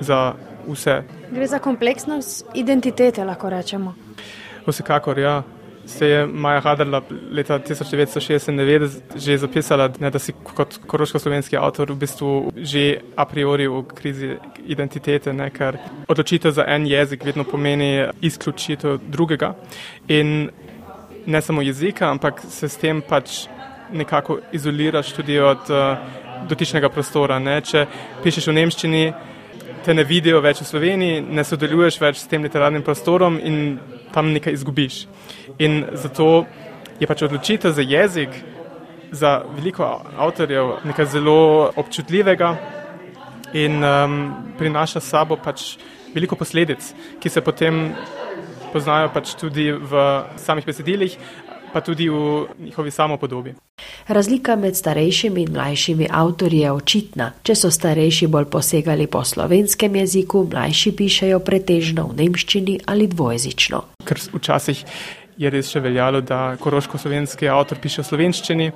za vse. Gre za kompleksnost identitete, lahko rečemo. Vsekakor, ja se je Maja Haderla leta 1996 že zapisala, ne, da si kot koroško-slovenski avtor v bistvu že a priori v krizi identitete, ne, ker odločitev za en jezik vedno pomeni izključitev drugega. In ne samo jezika, ampak se s tem pač nekako izoliraš tudi od uh, dotičnega prostora. Ne. Če pišeš v nemščini, te ne vidijo več v Sloveniji, ne sodeluješ več s tem literarnim prostorom in tam nekaj izgubiš. In zato je pač odločitev za jezik za veliko avtorjev nekaj zelo občutljivega in um, prinaša s sabo pač veliko posledic, ki se potem poznajo pač tudi v samih besedilih, pa tudi v njihovi samopodobi. Razlika med starejšimi in mlajšimi avtorji je očitna. Če so starejši bolj posegali po slovenskem jeziku, mlajši pišejo pretežno v nemščini ali dvojezično. Ker včasih je res še veljalo, da koroško-slovenski avtor piše v slovenščini.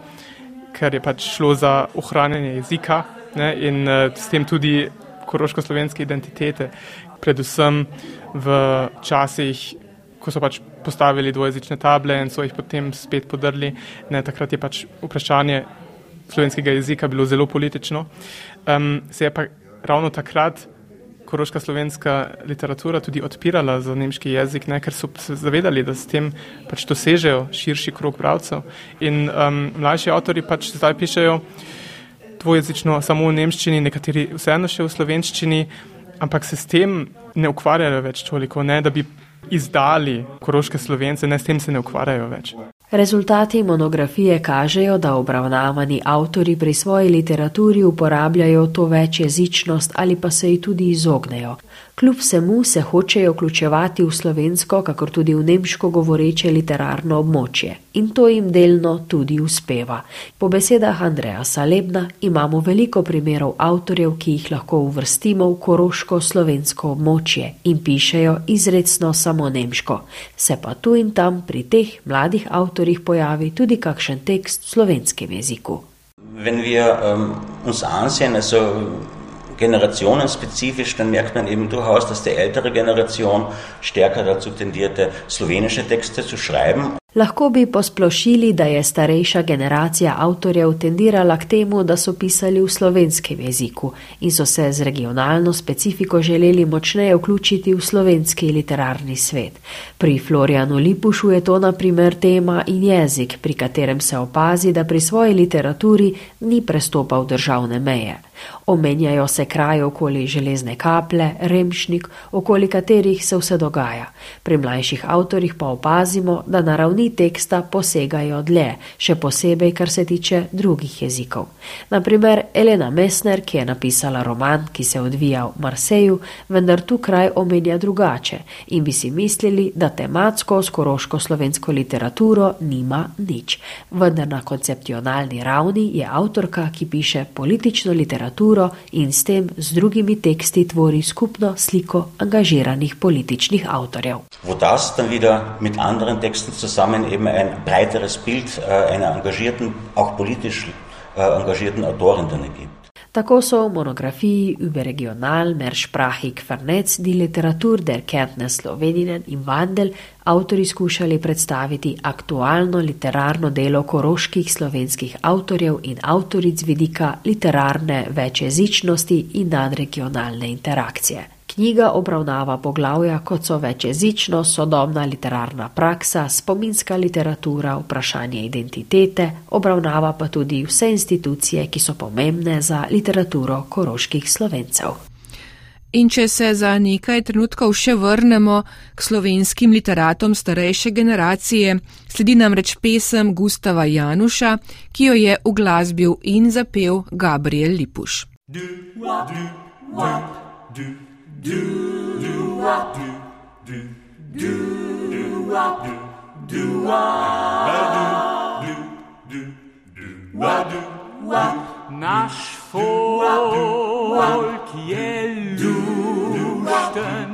ker je pač šlo za ohranjanje jezika ne, in uh, s tem tudi koroško-slovenske identitete, predvsem v časih, ko so pač postavili dvojezične table in so jih potem spet podrli. Ne, takrat je pač vprašanje slovenskega jezika bilo zelo politično. Um, se je pa ravno takrat koroška slovenska literatura tudi odpirala za nemški jezik, ne, ker so se zavedali, da s tem pač dosežejo širši krok bravcev. In um, mlajši avtori pač zdaj pišejo dvojezično samo v nemščini, nekateri vseeno še v slovenščini, ampak se s tem ne ukvarjajo več toliko, ne, da bi izdali koroške slovence, ne s tem se ne ukvarjajo več. Rezultati monografije kažejo, da obravnavani avtori pri svoji literaturi uporabljajo to večjezičnost ali pa se ji tudi izognejo. Kljub vsemu se hočejo vključevati v slovensko, kakor tudi v nemško govoreče literarno območje. In to jim delno tudi uspeva. Po besedah Andreja Salebna imamo veliko primerov avtorjev, ki jih lahko uvrstimo v koroško slovensko območje in pišejo izredno samo nemško. Se pa tu in tam pri teh mladih avtorjih pojavi tudi kakšen tekst v slovenskem jeziku. Wenn wir um, uns ansehen, also generationenspezifisch, dann merkt man eben durchaus, dass die ältere Generation stärker dazu tendierte, slowenische Texte zu schreiben. Lahko bi posplošili, da je starejša generacija avtorjev tendirala k temu, da so pisali v slovenskem jeziku in so se z regionalno specifiko želeli močneje vključiti v slovenski literarni svet. Pri Florianu Lipušu je to naprimer tema in jezik, pri katerem se opazi, da pri svoji literaturi ni prestopal državne meje. Omenjajo se kraje okoli železne kaple, remšnik, okoli katerih se vse dogaja. Pri mlajših avtorjih pa opazimo, da na ravni teksta posegajo dlje, še posebej, kar se tiče drugih jezikov. Naprimer, Elena Messner, ki je napisala roman, ki se odvija v Marseju, vendar tu kraj omenja drugače in bi si mislili, da tematsko s koroško slovensko literaturo nima nič. Vendar na koncepcionalni ravni je avtorka, ki piše politično literaturo, literaturo in s tem z drugimi teksti tvori skupno sliko angažiranih političnih avtorjev. Wo das dann wieder mit anderen Texten zusammen eben ein breiteres Bild äh, einer engagierten, auch politisch äh, engagierten Autorin dann ergibt. Tako so v monografiji Überregional Mersprachig Vernetz die Literatur der Kenntnis Sloweninen in Wandel avtori skušali predstaviti aktualno literarno delo koroških slovenskih avtorjev in avtoric vidika literarne večjezičnosti in nadregionalne interakcije. Knjiga obravnava poglavja, kot so večjezično, sodobna literarna praksa, spominska literatura, vprašanje identitete, obravnava pa tudi vse institucije, ki so pomembne za literaturo koroških slovencev. In če se za nekaj trenutkov še vrnemo k slovenskim literatom starejše generacije, sledi namreč pesem Gustava Januša, ki jo je uglasbil in zapel Gabriel Lipuš. Du, du, du, do do wop do do. Do do wop do do wop do do do wop do wop Naš folk je lušten,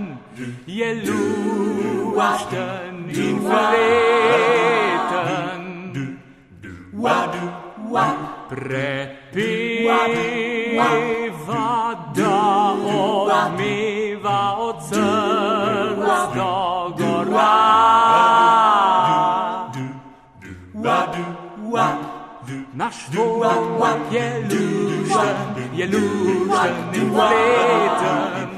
je lušten in verleten. peva da o me va o tsel sto gorwa wa du wa Nasz wołak jeluże, jeluże, nim letem.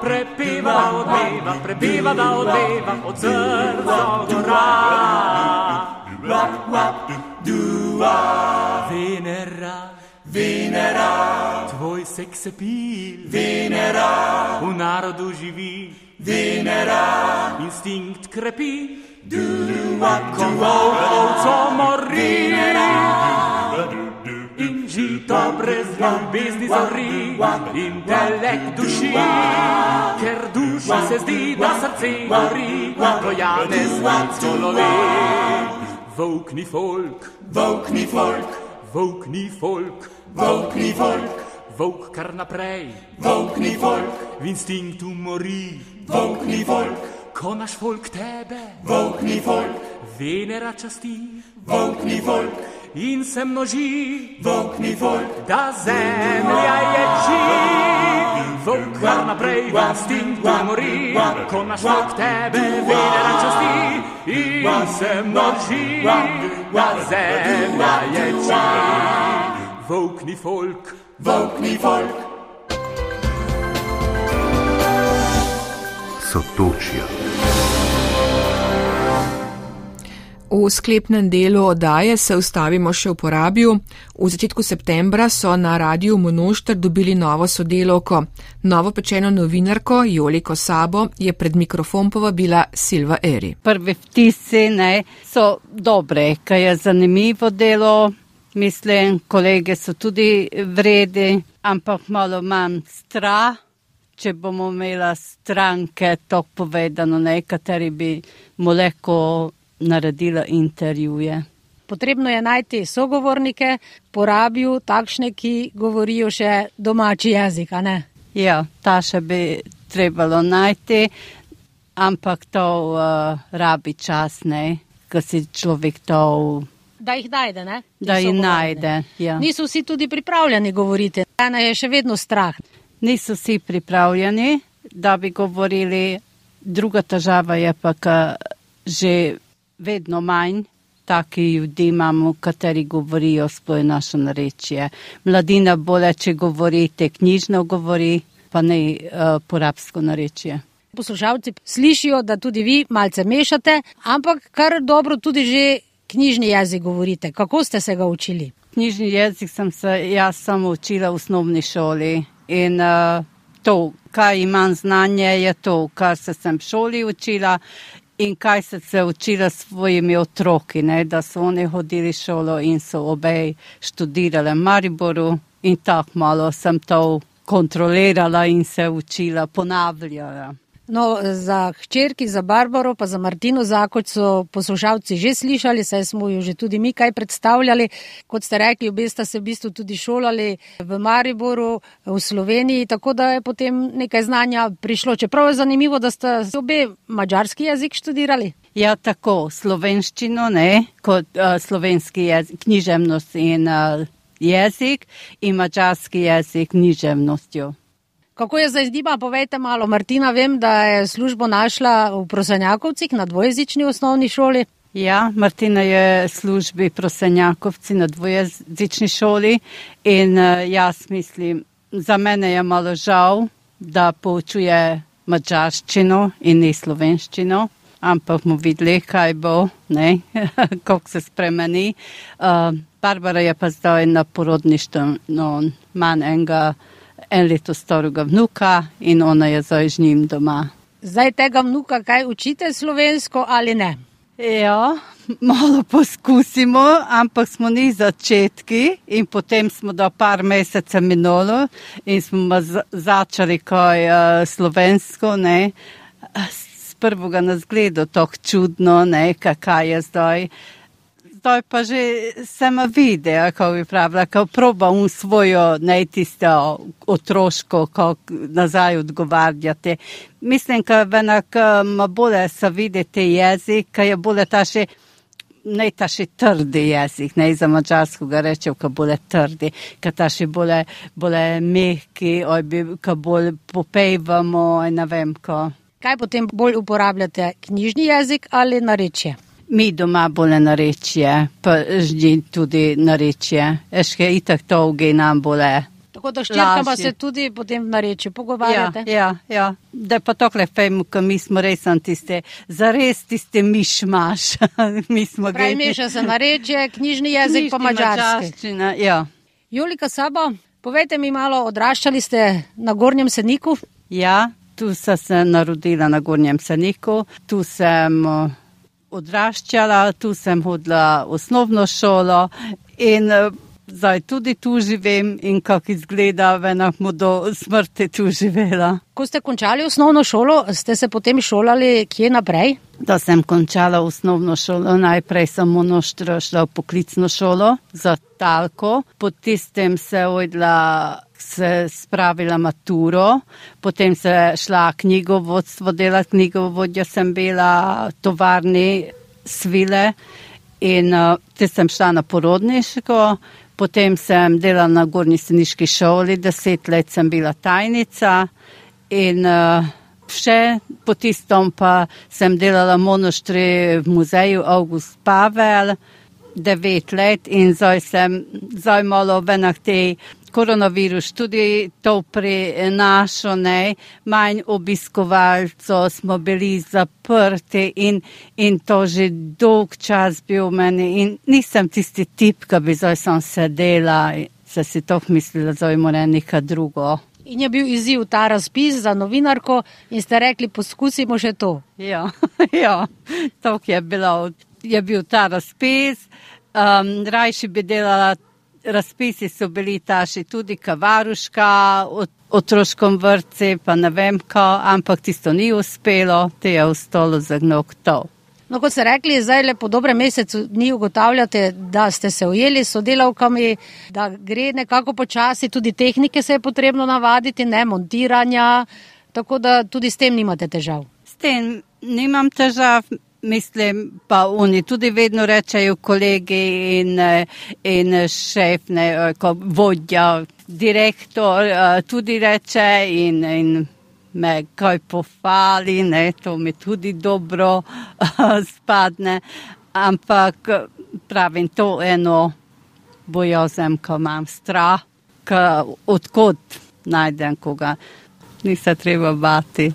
Prepiwa odbywa, prepiwa da odbywa, od serca gora. wa dua, dua. Tvoj seksapil, Venera, v narodu živi, Venera, instinkt krepi, ko ovco mori. In žito brez ljubezni zori, intelekt duši, ker duši se zdi, da srce gori, ko Janez vansko lovi. Volk ni folk, volk ni folk, volk ni folk. Volk ni volk, volk kar naprej, volk ni volk, v instinktu mori, volk ni volk, ko naš volk tebe, volk ni volk, venera časti, volk ni volk, in se množi. Volk ni volk, da zemlja je čim. Volk kar naprej, instinkt mori, ko naš volk tebe. Vedela časti. In se množi, da zemlja je čim. Volk ni volk, volk ni volk. Sotočja. V sklepnem delu oddaje se ustavimo še v porabju. V začetku septembra so na radiju Monošter dobili novo sodelovko. Novo pečeno novinarko Joliko Sabo je pred mikrofon povabila Silva Eri. Prve vtisi ne, so dobre, kaj je zanimivo delo. Mislim, kolege so tudi vredi, ampak malo manj strah. Če bomo imeli stranke, to povedano, nekateri bi mu lahko naredila intervjuje. Potrebno je najti sogovornike, porabijo takšne, ki govorijo še domači jezik. Ja, ta še bi trebalo najti, ampak to uh, rabi čas, ko si človek to. Da jih najde, ne? Da jih najde. Ja. Niso vsi tudi pripravljeni govoriti, ena je še vedno strah. Niso vsi pripravljeni, da bi govorili, druga težava je pa, da že vedno manj takih ljudi imamo, kateri govorijo svoje naše narečje. Mladina bolje, če govorite knjižno govori, pa ne uh, porabsko narečje. Poslušalci slišijo, da tudi vi malce mešate, ampak kar dobro tudi že knjižni jezik govorite. Kako ste se ga učili? Knjižni jezik sem se jaz samo učila v osnovni šoli in uh, to, kar imam znanje, je to, kar se sem v šoli učila in kaj se je učila s svojimi otroki, ne, da so oni hodili šolo in so obe študirali v Mariboru in tako malo sem to kontrolirala in se učila ponavljala. No, za hčerki, za Barbaro, pa za Martino Zakoč so poslušalci že slišali, saj smo jo že tudi mi kaj predstavljali. Kot ste rekli, obe sta se v bistvu tudi šolali v Mariboru, v Sloveniji, tako da je potem nekaj znanja prišlo. Čeprav je zanimivo, da ste obe mađarski jezik študirali. Ja, tako, slovenščino, ne, kot uh, slovenski jezik, književnost in uh, jezik in mađarski jezik književnostjo. Kako je zdaj z njima? Povejte malo. Martina, vem, da je službo našla v Prosenjakovcih na dvojezični osnovni šoli. Ja, Martina je službi Prosenjakovci na dvojezični šoli in uh, jaz mislim, za mene je malo žal, da poučuje mačarščino in ne slovenščino, ampak bomo videli, kaj bo, kako se spremeni. Uh, Barbara je pa zdaj na porodništvu, no, manj enega en leto starega vnuka in ona je zdaj z njim doma. Zdaj tega vnuka kaj učite slovensko ali ne? Ja, malo poskusimo, ampak smo ni začetki in potem smo do par mesecev minulo in smo začeli kaj uh, slovensko, ne. Z prvega nas gleda tako čudno, ne, kaj je zdaj zdaj pa že sem videl, kako bi pravila, kako proba un svojo najtisto otroško, kako nazaj odgovarjate. Mislim, da venak ima bolje se videti jezik, kaj je bolje ta še. Ne ta še trdi jezik, ne za mačarsko ga rečem, ka bolje trdi, ka ta še bolje, bolje mehki, oj, ka bolj popevamo, ne vem ko. Kaj potem bolj uporabljate, knjižni jezik ali narečje? Mi doma bolje narečje, pa ždi tudi narečje. Eške itak to uge nam bolje. Tako da ščirka pa se tudi potem v narečju pogovarjate. Ja, ja, ja. Da pa tokle fejmu, ko mi smo res tiste, zares tiste mišmaš. mi smo Pravi meša se narečje, knjižni jezik pa mađarski. Ja. Julika Sabo, povejte mi malo, odraščali ste na Gornjem Seniku? Ja, tu sem se narodila na Gornjem Seniku, tu sem odraščala, tu sem hodila v osnovno šolo in eh, zdaj tudi tu živim in kako izgleda, venako do smrti tu živela. Ko ste končali osnovno šolo, ste se potem šolali kje naprej? Da sem končala osnovno šolo, najprej sem monoštro šla v poklicno šolo za talko, potem se odla se spravila maturo, potem se šla knjigovodstvo delati, knjigovodja sem bila v tovarni svile In uh, te sem šla na porodniško, potem sem delala na Gornji seniški šoli, deset let sem bila tajnica in uh, še po tistom pa sem delala monoštri v muzeju August Pavel devet let in zdaj sem zdaj malo v enak tej koronavirus tudi to prinašal, ne, manj obiskovalcev smo bili zaprti in, in to že dolg čas bil meni in nisem tisti tip, ki bi zdaj sem sedela, se si to mislila, zdaj mora nekaj drugo. In je bil izziv ta razpis za novinarko in ste rekli, poskusimo še to. Ja, ja. to je, bilo, je bil ta razpis, um, rajši bi delala razpisi so bili taši tudi kavaruška, otroškom vrci, pa ne vem ko, ampak tisto ni uspelo, te je ostalo za gnok to. No, kot ste rekli, zdaj le po dobrem mesecu dni ugotavljate, da ste se ujeli s sodelavkami, da gre nekako počasi, tudi tehnike se je potrebno navaditi, ne montiranja, tako da tudi s tem nimate težav. S tem nimam težav, mislim, pa oni tudi vedno rečejo kolegi in, in šef, ne, vodja, direktor tudi reče in, in me kaj pohvali, ne, to mi tudi dobro spadne, ampak pravim to eno bojazem, ko imam strah, odkot najdem koga, ni se treba bati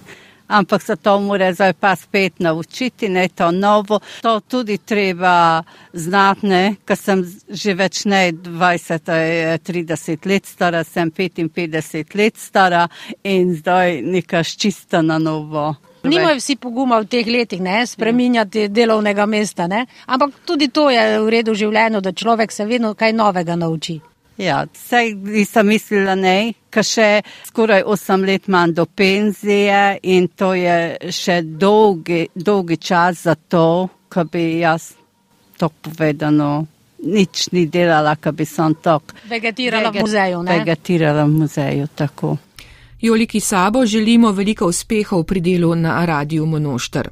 ampak se to mora zdaj pa spet naučiti, ne to novo. To tudi treba znati, ker sem že več ne 20, 30 let stara, sem 55 let stara in zdaj nekaj čisto na novo. Nimajo vsi poguma v teh letih, ne, spreminjati delovnega mesta, ne, ampak tudi to je v redu življenju, da človek se vedno kaj novega nauči. Ja, saj nisem mislila ne, ker še skoraj 8 let imam do penzije in to je še dolgi, dolgi čas za to, ko bi jaz to povedano nič ni delala, ko bi sem tok. Vegetirala veget, v muzeju, ne? Vegetirala v muzeju, tako. Joliki Sabo želimo veliko uspehov pri delu na Radiju Monošter.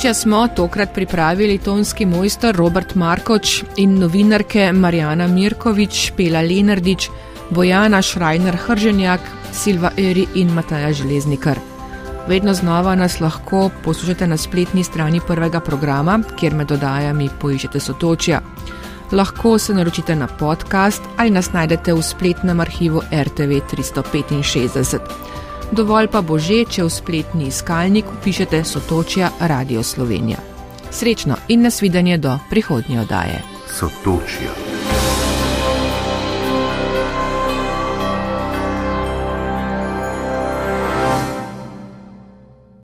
Sotočja smo tokrat pripravili tonski mojster Robert Markoč in novinarke Marjana Mirkovič, Pela Lenardič, Bojana Šrajner Hrženjak, Silva Eri in Mataja Železnikar. Vedno znova nas lahko poslušate na spletni strani prvega programa, kjer med dodajami poiščete Sotočja. Lahko se naročite na podcast ali nas najdete v spletnem arhivu RTV 365. Dovolj pa bo že, če v spletni iskalnik upišete Sotočja Radio Slovenija. Srečno in nasvidenje do prihodnje oddaje. Sotočja.